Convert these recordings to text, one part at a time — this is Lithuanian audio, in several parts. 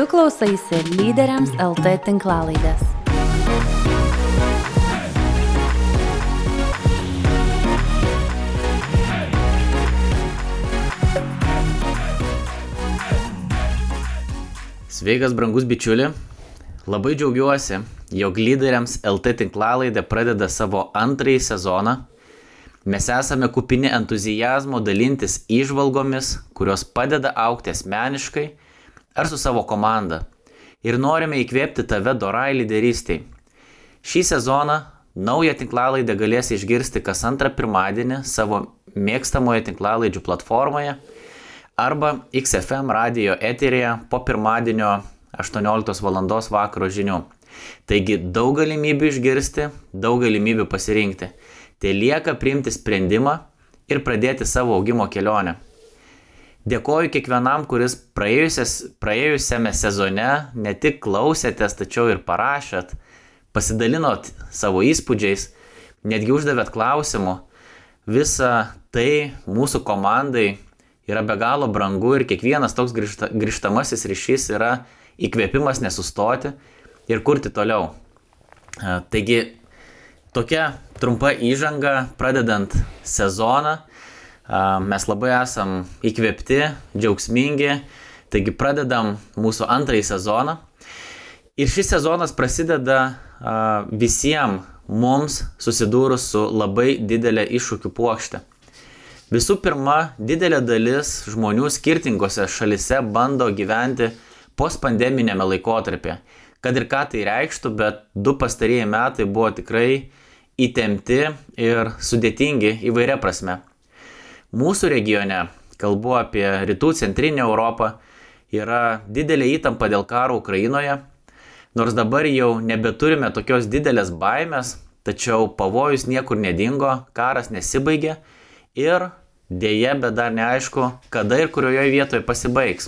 Tu klausaisi lyderiams LT tinklalaidės. Sveikas, brangus bičiuli. Labai džiaugiuosi, jog lyderiams LT tinklalaidė pradeda savo antrąjį sezoną. Mes esame kupini entuzijazmo dalintis išvalgomis, kurios padeda aukti asmeniškai ar su savo komanda. Ir norime įkvėpti tave dorai lyderystiai. Šį sezoną naują tinklalaidę galės išgirsti kas antrą pirmadienį savo mėgstamoje tinklalaidžių platformoje arba XFM radio eterėje po pirmadienio 18 val. vakaro žinių. Taigi daug galimybių išgirsti, daug galimybių pasirinkti. Tai lieka priimti sprendimą ir pradėti savo augimo kelionę. Dėkoju kiekvienam, kuris praėjusiame sezone ne tik klausėtės, tačiau ir parašėt, pasidalinot savo įspūdžiais, netgi uždavėt klausimų. Visa tai mūsų komandai yra be galo brangu ir kiekvienas toks grįžta, grįžtamasis ryšys yra įkvėpimas nesustoti ir kurti toliau. Taigi, tokia trumpa įžanga, pradedant sezoną, mes labai esam įkvėpti, džiaugsmingi, taigi pradedam mūsų antrąjį sezoną. Ir šis sezonas prasideda visiems mums susidūrus su labai didelė iššūkių puokštė. Visų pirma, didelė dalis žmonių skirtingose šalise bando gyventi postpandeminėme laikotarpyje. Kad ir ką tai reikštų, bet du pastarėjai metai buvo tikrai įtempti ir sudėtingi įvairia prasme. Mūsų regione, kalbu apie rytų centrinę Europą, yra didelė įtampa dėl karo Ukrainoje. Nors dabar jau nebeturime tokios didelės baimės, tačiau pavojus niekur nedingo, karas nesibaigė ir Deja, bet dar neaišku, kada ir kurioje vietoje pasibaigs.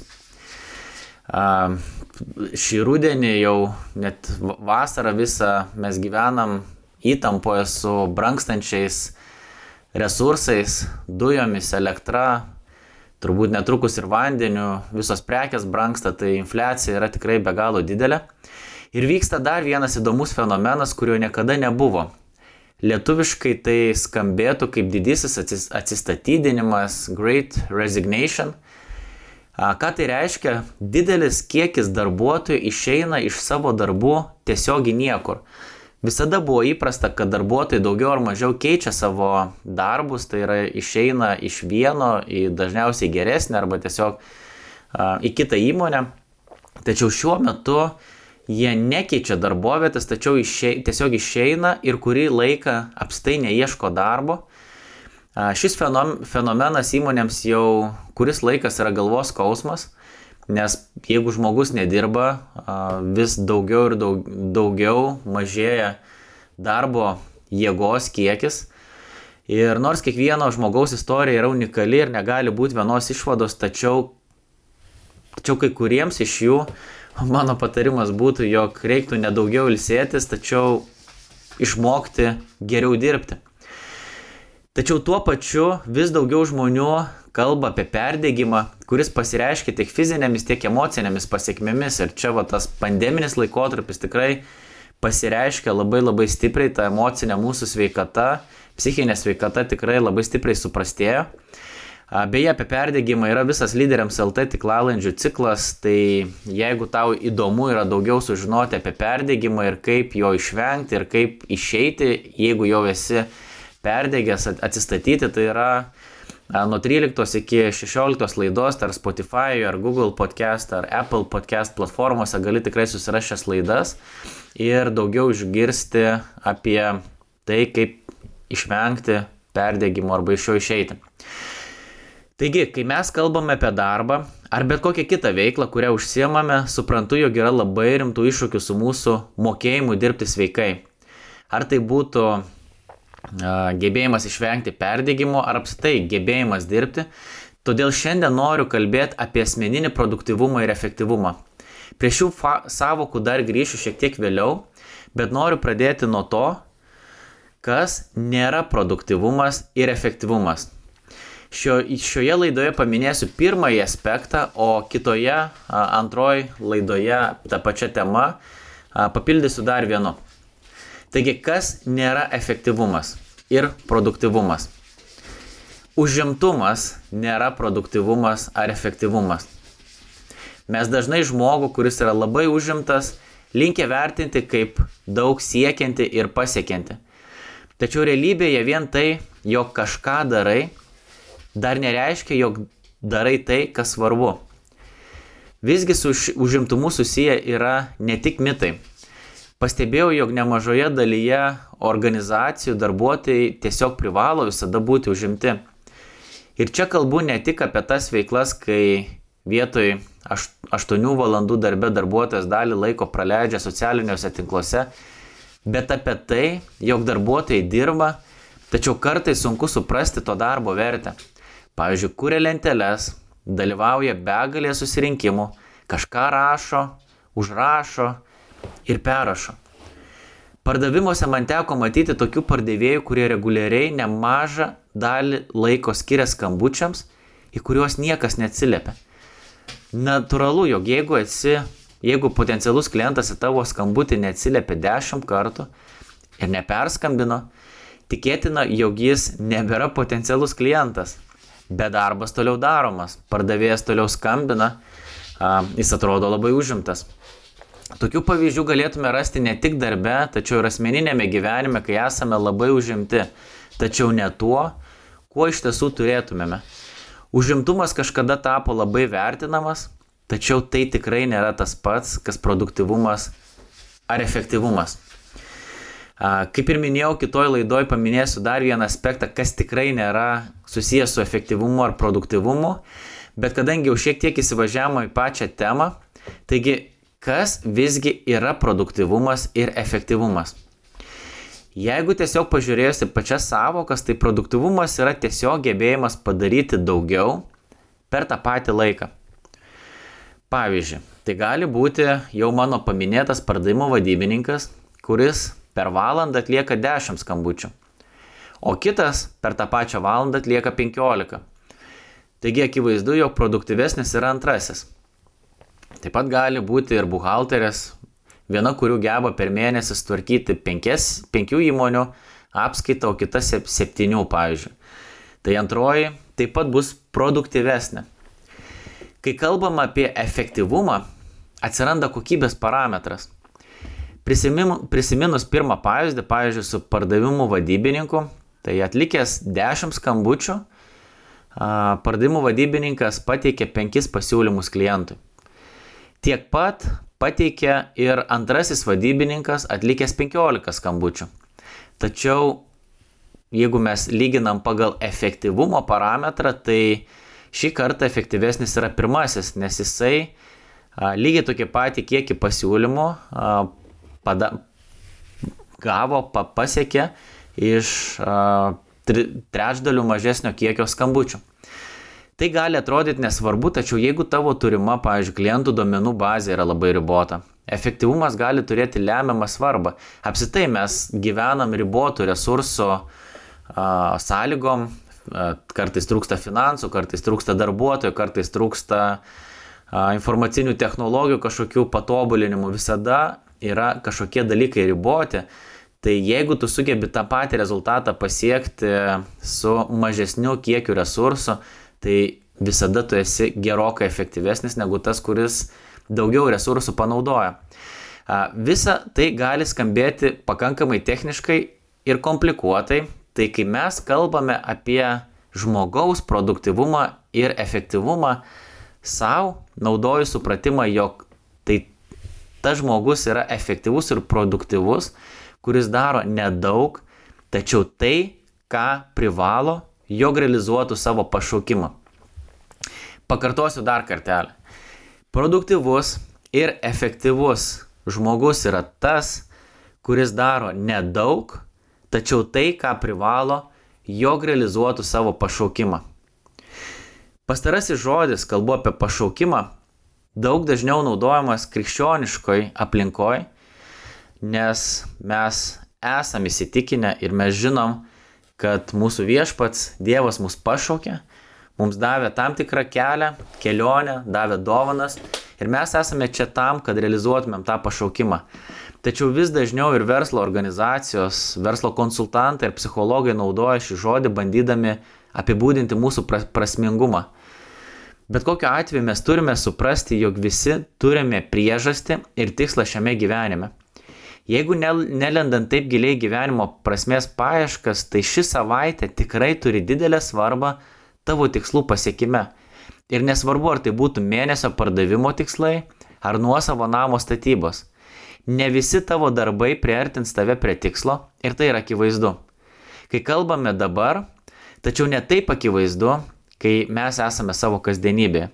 Šį rudenį jau net vasarą visą mes gyvenam įtampoje su brankstančiais resursais, dujomis, elektra, turbūt netrukus ir vandeniu, visos prekes branksta, tai infliacija yra tikrai be galo didelė. Ir vyksta dar vienas įdomus fenomenas, kurio niekada nebuvo. Lietuviškai tai skambėtų kaip didysis atsistatydinimas, Great Resignation. Ką tai reiškia? Didelis kiekis darbuotojų išeina iš savo darbų tiesiog į niekur. Visada buvo įprasta, kad darbuotojai daugiau ar mažiau keičia savo darbus, tai yra išeina iš vieno į dažniausiai geresnę arba tiesiog į kitą įmonę. Tačiau šiuo metu jie nekeičia darbovietės, tačiau išei, tiesiog išeina ir kurį laiką apstai neieško darbo. Šis fenomenas įmonėms jau kuris laikas yra galvos skausmas, nes jeigu žmogus nedirba, vis daugiau ir daug, daugiau mažėja darbo jėgos kiekis. Ir nors kiekvieno žmogaus istorija yra unikali ir negali būti vienos išvados, tačiau, tačiau kai kuriems iš jų mano patarimas būtų, jog reiktų nedaugiau ilsėtis, tačiau išmokti geriau dirbti. Tačiau tuo pačiu vis daugiau žmonių kalba apie perdėgymą, kuris pasireiškia tiek fizinėmis, tiek emocinėmis pasiekmėmis. Ir čia va tas pandeminis laikotarpis tikrai pasireiškia labai labai stipriai, ta emocinė mūsų sveikata, psichinė sveikata tikrai labai stipriai suprastėjo. Beje, apie perdėgymą yra visas lyderiams LT tiklalandžių ciklas, tai jeigu tau įdomu yra daugiau sužinoti apie perdėgymą ir kaip jo išvengti ir kaip išeiti, jeigu jau esi perdėgęs atsistatyti, tai yra nuo 13 iki 16 laidos, ar Spotify, ar Google podcast, ar Apple podcast platformose gali tikrai susirasti šias laidas ir daugiau išgirsti apie tai, kaip išvengti perdėgymo arba iš jo išeiti. Taigi, kai mes kalbame apie darbą ar bet kokią kitą veiklą, kurią užsiemame, suprantu, jog yra labai rimtų iššūkių su mūsų mokėjimu dirbti sveikai. Ar tai būtų gebėjimas išvengti perdėgymo ar apsitai gebėjimas dirbti. Todėl šiandien noriu kalbėti apie asmeninį produktivumą ir efektyvumą. Prie šių savokų dar grįšiu šiek tiek vėliau, bet noriu pradėti nuo to, kas nėra produktivumas ir efektyvumas. Šio, šioje laidoje paminėsiu pirmąjį aspektą, o kitoje, antroji laidoje tą pačią temą papildysiu dar vienu. Taigi, kas nėra efektyvumas ir produktivumas? Užimtumas nėra produktivumas ar efektyvumas. Mes dažnai žmogų, kuris yra labai užimtas, linkia vertinti kaip daug siekianti ir pasiekianti. Tačiau realybėje vien tai, jog kažką darai, dar nereiškia, jog darai tai, kas svarbu. Visgi su užimtumu susiję yra ne tik mitai. Pastebėjau, jog nemažoje dalyje organizacijų darbuotojai tiesiog privalo visada būti užimti. Ir čia kalbu ne tik apie tas veiklas, kai vietoj 8 valandų darbe darbuotojas dalį laiko praleidžia socialiniuose tinkluose, bet apie tai, jog darbuotojai dirba, tačiau kartai sunku suprasti to darbo vertę. Pavyzdžiui, kuria lenteles, dalyvauja begalė susirinkimų, kažką rašo, užrašo ir perrašo. Pardavimuose man teko matyti tokių pardavėjų, kurie reguliariai nemažą dalį laiko skiria skambučiams, į kuriuos niekas neatsiliepia. Naturalu, jog jeigu esi, jeigu potencialus klientas į tavo skambutį neatsiliepia 10 kartų ir neperskambino, tikėtina, jog jis nebėra potencialus klientas bet darbas toliau daromas, pardavėjas toliau skambina, jis atrodo labai užimtas. Tokių pavyzdžių galėtume rasti ne tik darbe, tačiau ir asmeninėme gyvenime, kai esame labai užimti, tačiau ne tuo, kuo iš tiesų turėtumėme. Užimtumas kažkada tapo labai vertinamas, tačiau tai tikrai nėra tas pats, kas produktivumas ar efektyvumas. Kaip ir minėjau, kitoj laidoj paminėsiu dar vieną aspektą, kas tikrai nėra susijęs su efektyvumu ar produktivumu, bet kadangi jau šiek tiek įsivažiavome į pačią temą, taigi kas visgi yra produktivumas ir efektyvumas? Jeigu tiesiog pažiūrėjusi pačias savokas, tai produktivumas yra tiesiog gebėjimas padaryti daugiau per tą patį laiką. Pavyzdžiui, tai gali būti jau mano paminėtas pardavimo vadybininkas, kuris per valandą atlieka 10 skambučių, o kitas per tą pačią valandą atlieka 15. Taigi akivaizdu, jog produktyvesnis yra antrasis. Taip pat gali būti ir buhalterės, viena kurių geba per mėnesį tvarkyti 5 įmonių apskaitą, o kita 7, pavyzdžiui. Tai antroji taip pat bus produktyvesnė. Kai kalbam apie efektyvumą, atsiranda kokybės parametras. Prisiminus pirmą pavyzdį, pavyzdžiui, su pardavimų vadybininku, tai atlikęs 10 skambučių, pardavimų vadybininkas pateikė 5 pasiūlymus klientui. Tiek pat pateikė ir antrasis vadybininkas atlikęs 15 skambučių. Tačiau jeigu mes lyginam pagal efektyvumo parametrą, tai šį kartą efektyvesnis yra pirmasis, nes jisai lygiai tokį patį kiekį pasiūlymų pada, gavo, pa, pasiekė iš a, tri, trečdalių mažesnio kiekio skambučių. Tai gali atrodyti nesvarbu, tačiau jeigu tavo turima, pavyzdžiui, klientų duomenų bazė yra labai ribota, efektyvumas gali turėti lemiamą svarbą. Apsitai mes gyvenam ribotų resursų a, sąlygom, a, kartais trūksta finansų, kartais trūksta darbuotojų, kartais trūksta a, informacinių technologijų kažkokių patobulinimų. Visada yra kažkokie dalykai riboti, tai jeigu tu sugebi tą patį rezultatą pasiekti su mažesniu kiekiu resursų, tai visada tu esi gerokai efektyvesnis negu tas, kuris daugiau resursų panaudoja. Visa tai gali skambėti pakankamai techniškai ir komplikuotai, tai kai mes kalbame apie žmogaus produktivumą ir efektyvumą, savo naudoju supratimą, jog tai tas žmogus yra efektyvus ir produktyvus, kuris daro nedaug, tačiau tai, ką privalo, jog realizuotų savo pašaukimą. Pakartosiu dar kartelį. Produktyvus ir efektyvus žmogus yra tas, kuris daro nedaug, tačiau tai, ką privalo, jog realizuotų savo pašaukimą. Pastarasis žodis, kalbu apie pašaukimą, daug dažniau naudojamas krikščioniškoj aplinkoj, nes mes esame įsitikinę ir mes žinom, kad mūsų viešpats Dievas mus pašaukė, mums davė tam tikrą kelią, kelionę, davė dovanas ir mes esame čia tam, kad realizuotumėm tą pašaukimą. Tačiau vis dažniau ir verslo organizacijos, verslo konsultantai ir psichologai naudoja šį žodį bandydami apibūdinti mūsų prasmingumą. Bet kokiu atveju mes turime suprasti, jog visi turime priežastį ir tikslą šiame gyvenime. Jeigu nelendant taip giliai gyvenimo prasmės paieškas, tai ši savaitė tikrai turi didelę svarbą tavo tikslų pasiekime. Ir nesvarbu, ar tai būtų mėnesio pardavimo tikslai, ar nuosavo namo statybos. Ne visi tavo darbai priartins tave prie tikslo ir tai yra akivaizdu. Kai kalbame dabar, tačiau ne taip akivaizdu, kai mes esame savo kasdienybėje.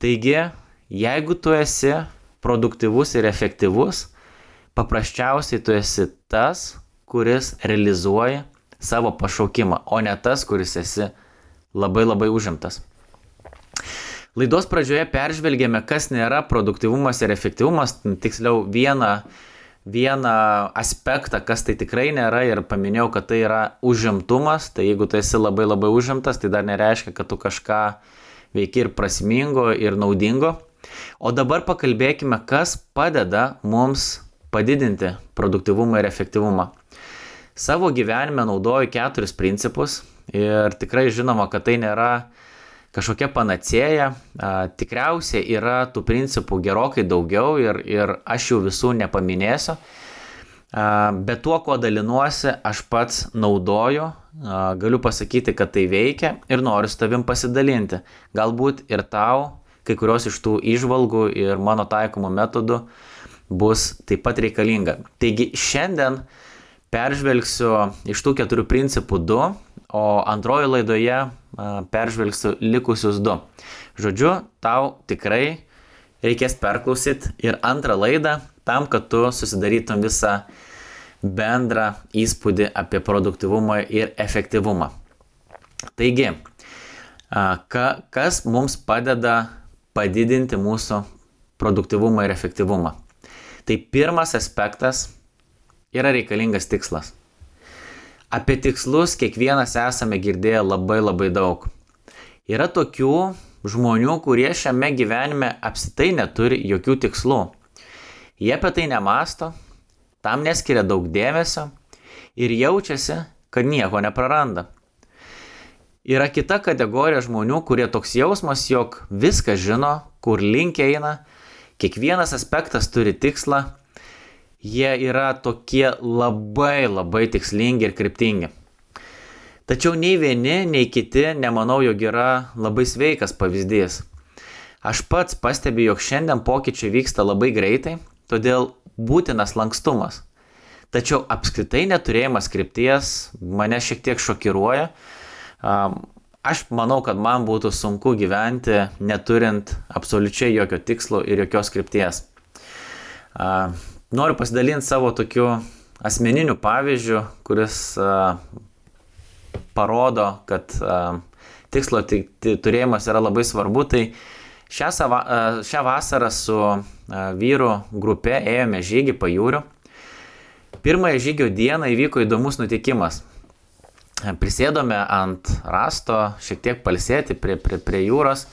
Taigi, jeigu tu esi produktyvus ir efektyvus, paprasčiausiai tu esi tas, kuris realizuoja savo pašaukimą, o ne tas, kuris esi labai labai užimtas. Laidos pradžioje peržvelgėme, kas nėra produktivumas ir efektyvumas, tiksliau vieną, vieną aspektą, kas tai tikrai nėra ir paminėjau, kad tai yra užimtumas, tai jeigu tu esi labai labai užimtas, tai dar nereiškia, kad tu kažką veiki ir prasmingo ir naudingo. O dabar pakalbėkime, kas padeda mums padidinti produktivumą ir efektyvumą. Savo gyvenime naudoju keturis principus ir tikrai žinoma, kad tai nėra kažkokia panacėja, tikriausiai yra tų principų gerokai daugiau ir, ir aš jų visų nepaminėsiu. Bet tuo, kuo dalinuosi, aš pats naudoju, galiu pasakyti, kad tai veikia ir noriu su tavim pasidalinti. Galbūt ir tau kai kurios iš tų išvalgų ir mano taikomų metodų uh, bus taip pat reikalinga. Taigi šiandien peržvelgsiu iš tų keturių principų du, o antrojo laidoje peržvelgsiu likusius du. Žodžiu, tau tikrai reikės perklausyti ir antrą laidą tam, kad tu susidarytum visą bendrą įspūdį apie produktivumą ir efektyvumą. Taigi, ka, kas mums padeda padidinti mūsų produktivumą ir efektyvumą? Tai pirmas aspektas yra reikalingas tikslas. Apie tikslus kiekvienas esame girdėję labai labai daug. Yra tokių žmonių, kurie šiame gyvenime apsitai neturi jokių tikslų. Jie apie tai nemasto, tam neskiria daug dėmesio ir jaučiasi, kad nieko nepraranda. Yra kita kategorija žmonių, kurie toks jausmas, jog viską žino, kur link eina, Kiekvienas aspektas turi tikslą, jie yra tokie labai labai tikslingi ir kryptingi. Tačiau nei vieni, nei kiti nemanau, jog yra labai sveikas pavyzdys. Aš pats stebiu, jog šiandien pokyčiai vyksta labai greitai, todėl būtinas lankstumas. Tačiau apskritai neturėjimas krypties mane šiek tiek šokiruoja. Aš manau, kad man būtų sunku gyventi neturint absoliučiai jokio tikslo ir jokios krypties. Noriu pasidalinti savo tokiu asmeniniu pavyzdžiu, kuris parodo, kad tikslo turėjimas yra labai svarbu. Tai šią, sava, šią vasarą su vyru grupė ėjome žygį pajūriu. Pirmąją žygio dieną įvyko įdomus nutikimas prisėdome ant rasto, šiek tiek palsėti prie, prie, prie jūros.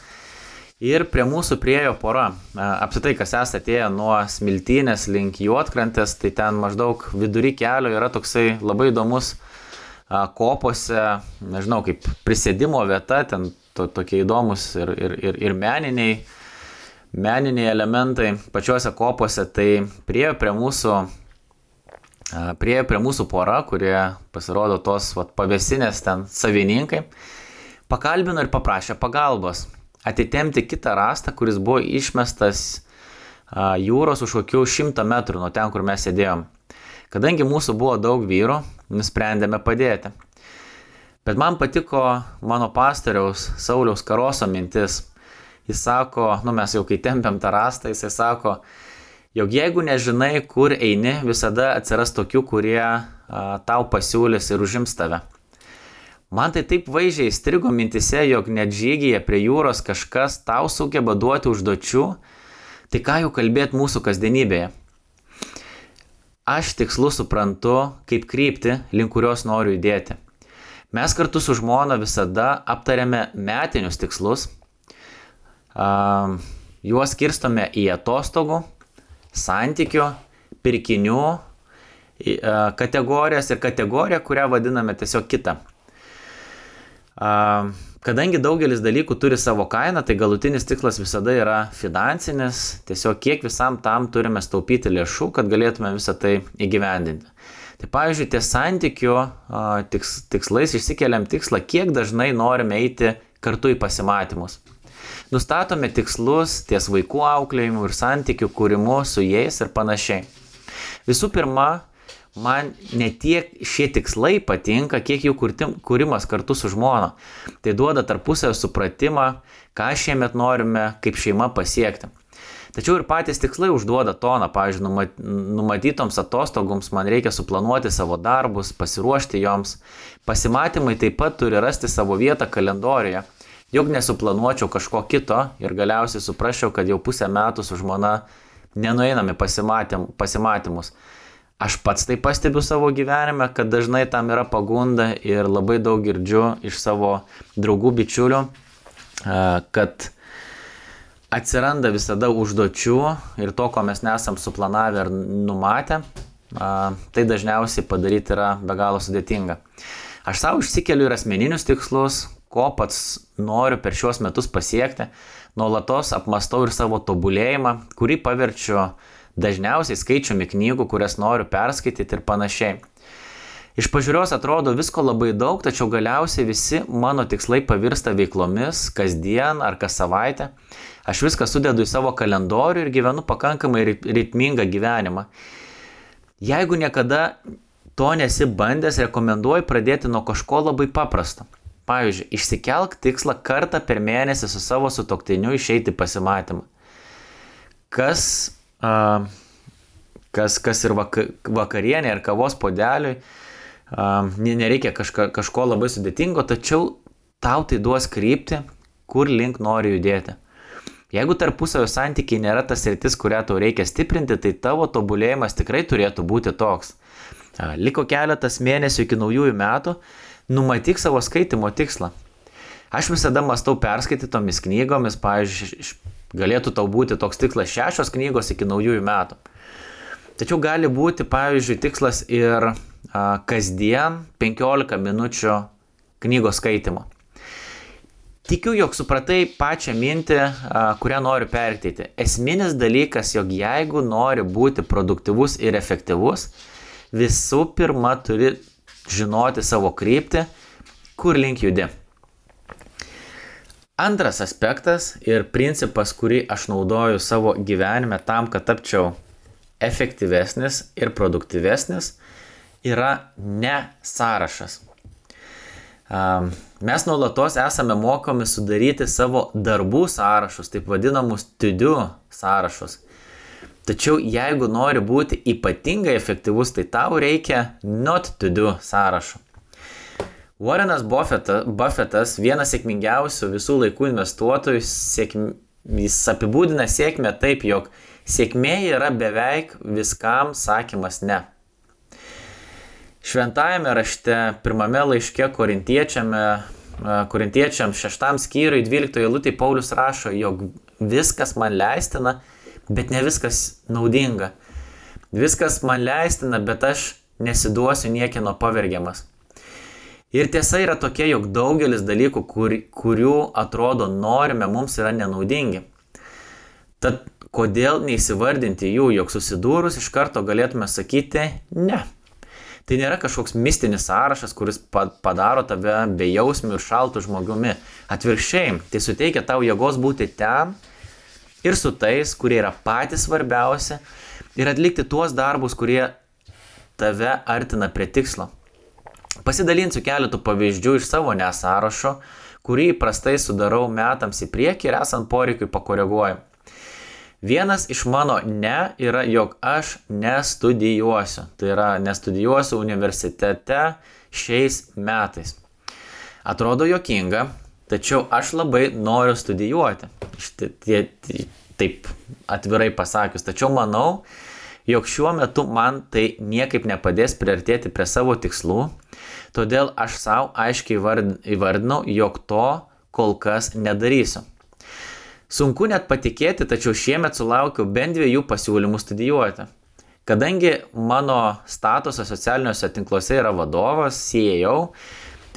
Ir prie mūsų priejo pora. Apsitai, kas esate atėję nuo smiltynės link juotkrantės, tai ten maždaug vidury kelio yra toksai labai įdomus kopose, nežinau, kaip prisėdimo vieta, ten to, tokie įdomus ir, ir, ir, ir meniniai, meniniai elementai pačiuose kopose. Tai priejo prie mūsų Priejo prie mūsų pora, kurie pasirodo tos vat, pavesinės ten savininkai, pakalbino ir paprašė pagalbos atitemti kitą rastą, kuris buvo išmestas jūros už kokių šimtą metrų nuo ten, kur mes sėdėjom. Kadangi mūsų buvo daug vyrų, nusprendėme padėti. Bet man patiko mano pastoriaus Sauliaus Karoso mintis. Jis sako, nu mes jau kai tempiam tą rastą, jisai sako, jog jeigu nežinai, kur eini, visada atsiras tokių, kurie a, tau pasiūlys ir užims tave. Man tai taip vaizdžiai įstrigo mintise, jog net žygyje prie jūros kažkas tau sugeba duoti užduočių, tai ką jau kalbėti mūsų kasdienybėje. Aš tikslu suprantu, kaip krypti, link kurios noriu judėti. Mes kartu su žmona visada aptariame metinius tikslus, juos skirstome į atostogų, santykių, pirkinių kategorijas ir kategoriją, kurią vadiname tiesiog kitą. Kadangi daugelis dalykų turi savo kainą, tai galutinis tikslas visada yra finansinis, tiesiog kiek visam tam turime staupyti lėšų, kad galėtume visą tai įgyvendinti. Tai pavyzdžiui, ties santykių tiks, tikslais išsikeliam tikslą, kiek dažnai norime eiti kartu į pasimatymus. Nustatome tikslus ties vaikų auklėjimu ir santykių kūrimu su jais ir panašiai. Visų pirma, man ne tiek šie tikslai patinka, kiek jų kūrimas kartu su žmona. Tai duoda tarpusavio supratimą, ką šiemet norime kaip šeima pasiekti. Tačiau ir patys tikslai užduoda toną, pavyzdžiui, numatytoms atostogoms man reikia suplanuoti savo darbus, pasiruošti joms. Pasimatymai taip pat turi rasti savo vietą kalendorijoje. Juk nesuplanuočiau kažko kito ir galiausiai suprasčiau, kad jau pusę metų su žmona nenueiname pasimatym, pasimatymus. Aš pats tai pastebiu savo gyvenime, kad dažnai tam yra pagunda ir labai daug girdžiu iš savo draugų bičiulių, kad atsiranda visada užduočių ir to, ko mes nesam suplanavę ar numatę, tai dažniausiai padaryti yra be galo sudėtinga. Aš savo išsikeliu ir asmeninius tikslus, ko pats noriu per šiuos metus pasiekti, nuolatos apmastau ir savo tobulėjimą, kurį paverčiu dažniausiai skaičiumi knygų, kurias noriu perskaityti ir panašiai. Iš pažiūros atrodo visko labai daug, tačiau galiausiai visi mano tikslai pavirsta veiklomis kasdien ar kas savaitę. Aš viską sudedu į savo kalendorių ir gyvenu pakankamai ritmingą gyvenimą. Jeigu niekada to nesi bandęs, rekomenduoju pradėti nuo kažko labai paprasto. Pavyzdžiui, išsikelk tikslą kartą per mėnesį su savo sutoktiniu išeiti pasimatymą. Kas, uh, kas, kas ir vakarienė ar kavos podeliui, nereikia kažka, kažko labai sudėtingo, tačiau tau tai duos krypti, kur link nori judėti. Jeigu tarpusavio santykiai nėra tas rytis, kurią tau reikia stiprinti, tai tavo tobulėjimas tikrai turėtų būti toks. Liko keletas mėnesių iki naujųjų metų, numatyk savo skaitimo tikslą. Aš visada mastau perskaitytomis knygomis, pavyzdžiui, galėtų tau būti toks tikslas šešios knygos iki naujųjų metų. Tačiau gali būti, pavyzdžiui, tikslas ir kasdien 15 minučių knygos skaitimo. Tikiu, jog supratai pačią mintį, kurią noriu perteikti. Esminis dalykas, jog jeigu nori būti produktyvus ir efektyvus, visų pirma turi žinoti savo kryptį, kur link judi. Antras aspektas ir principas, kurį aš naudoju savo gyvenime tam, kad tapčiau efektyvesnis ir produktyvesnis, yra ne sąrašas. Mes nuolatos esame mokomi sudaryti savo darbų sąrašus, taip vadinamus tudių sąrašus. Tačiau jeigu nori būti ypatingai efektyvus, tai tau reikia not to do sąrašų. Warrenas Buffettas, Buffettas vienas sėkmingiausių visų laikų investuotojų, sėkm, jis apibūdina sėkmę taip, jog sėkmė yra beveik viskam sakymas ne. Šventajame rašte, pirmame laiške korintiečiams šeštam skyriui 12 eilutė Paulius rašo, jog viskas man leistina, bet ne viskas naudinga. Viskas man leistina, bet aš nesiduosiu niekino pavergiamas. Ir tiesa yra tokia, jog daugelis dalykų, kur, kurių atrodo norime, mums yra nenaudingi. Tad kodėl neįsivardinti jų, jog susidūrus iš karto galėtume sakyti ne. Tai nėra kažkoks mistinis sąrašas, kuris padaro tave bejausmių ir šaltų žmogumi. Atvirkščiai, tai suteikia tau jėgos būti ten ir su tais, kurie yra patys svarbiausi ir atlikti tuos darbus, kurie tave artina prie tikslo. Pasidalinsiu keletų pavyzdžių iš savo nesąrašo, kurį įprastai sudarau metams į priekį ir esant poreikiui pakoreguoju. Vienas iš mano ne yra, jog aš nestudijuosiu. Tai yra, nestudijuosiu universitete šiais metais. Atrodo jokinga, tačiau aš labai noriu studijuoti. Taip atvirai pasakius. Tačiau manau, jog šiuo metu man tai niekaip nepadės priartėti prie savo tikslų. todėl aš savo aiškiai įvardinau, jog to kol kas nedarysiu. Sunku net patikėti, tačiau šiemet sulaukiau bent dviejų pasiūlymų studijuoti. Kadangi mano statusas socialiniuose tinkluose yra vadovas, CEO,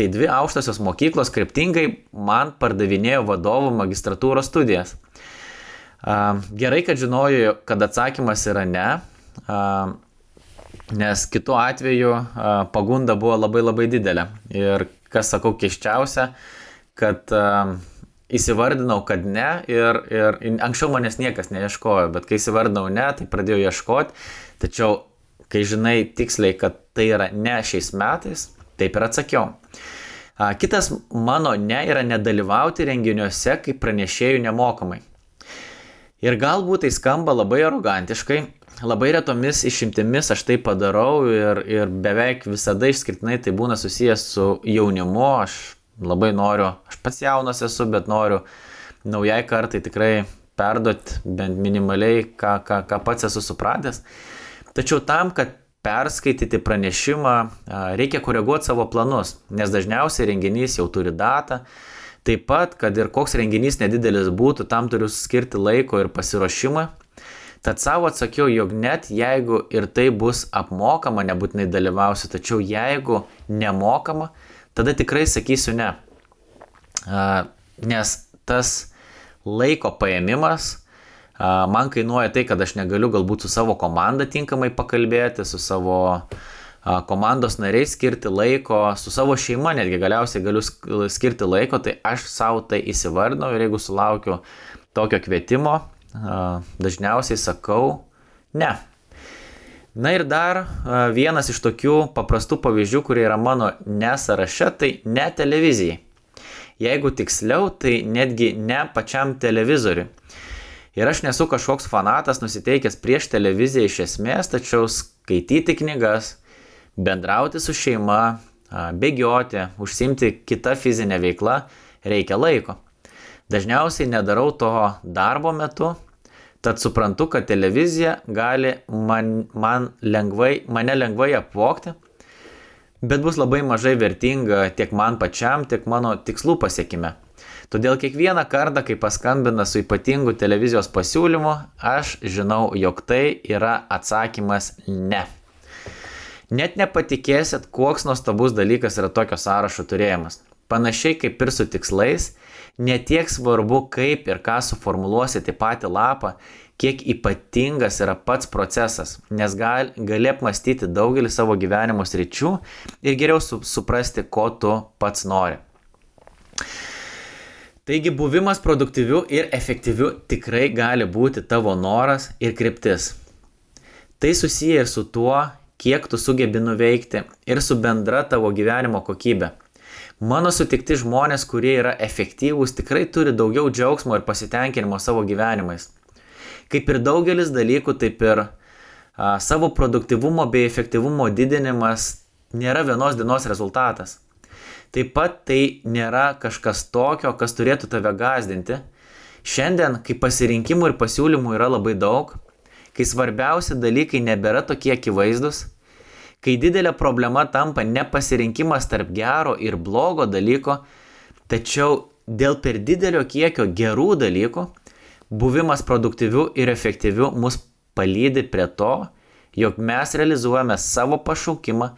tai dvi aukštosios mokyklos kryptingai man pardavinėjo vadovų magistratūros studijas. Gerai, kad žinoju, kad atsakymas yra ne, nes kitu atveju pagunda buvo labai labai didelė. Ir kas sakau keščiausia, kad įsivardinau, kad ne ir, ir anksčiau manęs niekas neieškojo, bet kai įsivardinau ne, tai pradėjau ieškoti, tačiau kai žinai tiksliai, kad tai yra ne šiais metais, taip ir atsakiau. Kitas mano ne yra nedalyvauti renginiuose kaip pranešėjų nemokamai. Ir galbūt tai skamba labai arogantiškai, labai retomis išimtimis aš tai padarau ir, ir beveik visada išskirtinai tai būna susijęs su jaunimu, aš labai noriu, aš pats jaunas esu, bet noriu naujai kartai tikrai perduoti bent minimaliai, ką, ką, ką pats esu supratęs. Tačiau tam, kad perskaityti pranešimą, reikia koreguoti savo planus, nes dažniausiai renginys jau turi datą. Taip pat, kad ir koks renginys nedidelis būtų, tam turiu skirti laiko ir pasiruošimą. Tad savo atsakiau, jog net jeigu ir tai bus apmokama, nebūtinai dalyvausiu, tačiau jeigu nemokama, tada tikrai sakysiu ne. Nes tas laiko paėmimas man kainuoja tai, kad aš negaliu galbūt su savo komanda tinkamai pakalbėti, su savo komandos nariais skirti laiko, su savo šeima netgi galiausiai galiu skirti laiko, tai aš savo tai įsivardinau ir jeigu sulaukiu tokio kvietimo, dažniausiai sakau ne. Na ir dar vienas iš tokių paprastų pavyzdžių, kurie yra mano nesaraše, tai ne televizijai. Jeigu tiksliau, tai netgi ne pačiam televizoriui. Ir aš nesu kažkoks fanatas nusiteikęs prieš televiziją iš esmės, tačiau skaityti knygas, bendrauti su šeima, bėgioti, užsimti kitą fizinę veiklą reikia laiko. Dažniausiai nedarau to darbo metu, tad suprantu, kad televizija gali man, man lengvai, mane lengvai apvokti, bet bus labai mažai vertinga tiek man pačiam, tiek mano tikslų pasiekime. Todėl kiekvieną kartą, kai paskambina su ypatingu televizijos pasiūlymu, aš žinau, jog tai yra atsakymas ne. Net nepatikėsit, koks nuostabus dalykas yra tokio sąrašo turėjimas. Panašiai kaip ir su tikslais, netiek svarbu, kaip ir ką suformuluosite patį lapą, kiek ypatingas yra pats procesas, nes gal, gali apmastyti daugelį savo gyvenimo sričių ir geriau su, suprasti, ko tu pats nori. Taigi buvimas produktyviu ir efektyviu tikrai gali būti tavo noras ir kryptis. Tai susiję ir su tuo, kiek tu sugebi nuveikti ir su bendra tavo gyvenimo kokybė. Mano sutikti žmonės, kurie yra efektyvūs, tikrai turi daugiau džiaugsmo ir pasitenkinimo savo gyvenimais. Kaip ir daugelis dalykų, taip ir a, savo produktivumo bei efektyvumo didinimas nėra vienos dienos rezultatas. Taip pat tai nėra kažkas tokio, kas turėtų tave gazdinti. Šiandien, kai pasirinkimų ir pasiūlymų yra labai daug, kai svarbiausi dalykai nebėra tokie akivaizdus, kai didelė problema tampa ne pasirinkimas tarp gero ir blogo dalyko, tačiau dėl per didelio kiekio gerų dalykų, buvimas produktyviu ir efektyviu mus palydi prie to, jog mes realizuojame savo pašaukimą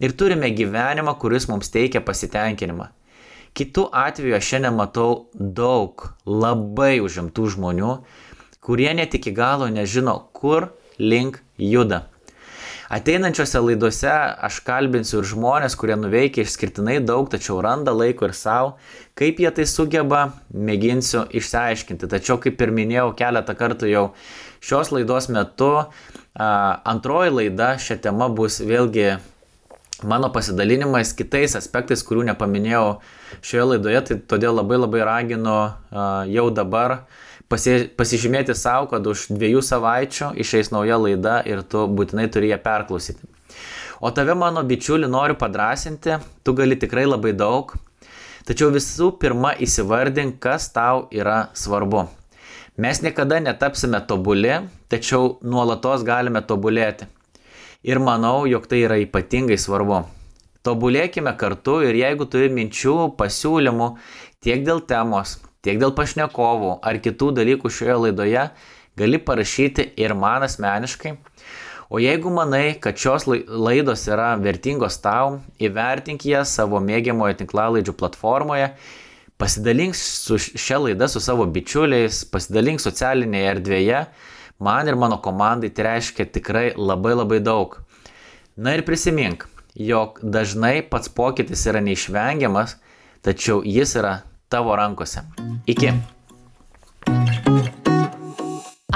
ir turime gyvenimą, kuris mums teikia pasitenkinimą. Kitu atveju aš šiandien matau daug labai užimtų žmonių, kurie net iki galo nežino, kur link juda. Ateinančiose laidose aš kalbinsiu ir žmonės, kurie nuveikia išskirtinai daug, tačiau randa laiko ir savo, kaip jie tai sugeba, mėginsiu išsiaiškinti. Tačiau, kaip ir minėjau keletą kartų jau šios laidos metu, antroji laida šią temą bus vėlgi mano pasidalinimais kitais aspektais, kurių nepaminėjau šioje laidoje, tai todėl labai labai raginu jau dabar pasi, pasižymėti savo, kad už dviejų savaičių išeis nauja laida ir tu būtinai turi ją perklausyti. O tave, mano bičiuli, noriu padrasinti, tu gali tikrai labai daug, tačiau visų pirma įsivardink, kas tau yra svarbu. Mes niekada netapsime tobuli, tačiau nuolatos galime tobulėti. Ir manau, jog tai yra ypatingai svarbu. Tobulėkime kartu ir jeigu turi minčių, pasiūlymų tiek dėl temos, tiek dėl pašnekovų ar kitų dalykų šioje laidoje, gali parašyti ir man asmeniškai. O jeigu manai, kad šios laidos yra vertingos tau, įvertink jas savo mėgiamoje tinklalaidžių platformoje pasidalink su šia laida su savo bičiuliais, pasidalink socialinėje erdvėje. Man ir mano komandai tai reiškia tikrai labai labai daug. Na ir prisimink, jog dažnai pats pokytis yra neišvengiamas, tačiau jis yra tavo rankose. Iki.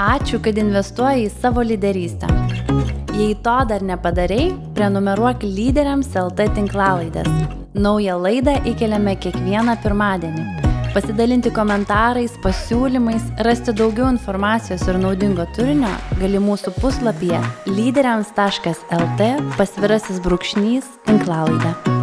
Ačiū, kad investuoji į savo lyderystę. Jei to dar nepadarei, prenumeruok lyderiams LT tinklalaidės Naują laidą įkeliame kiekvieną pirmadienį. Pasidalinti komentarais, pasiūlymais, rasti daugiau informacijos ir naudingo turinio gali mūsų puslapyje lyderiams.lt pasvirasis brūkšnys tinklalaidą.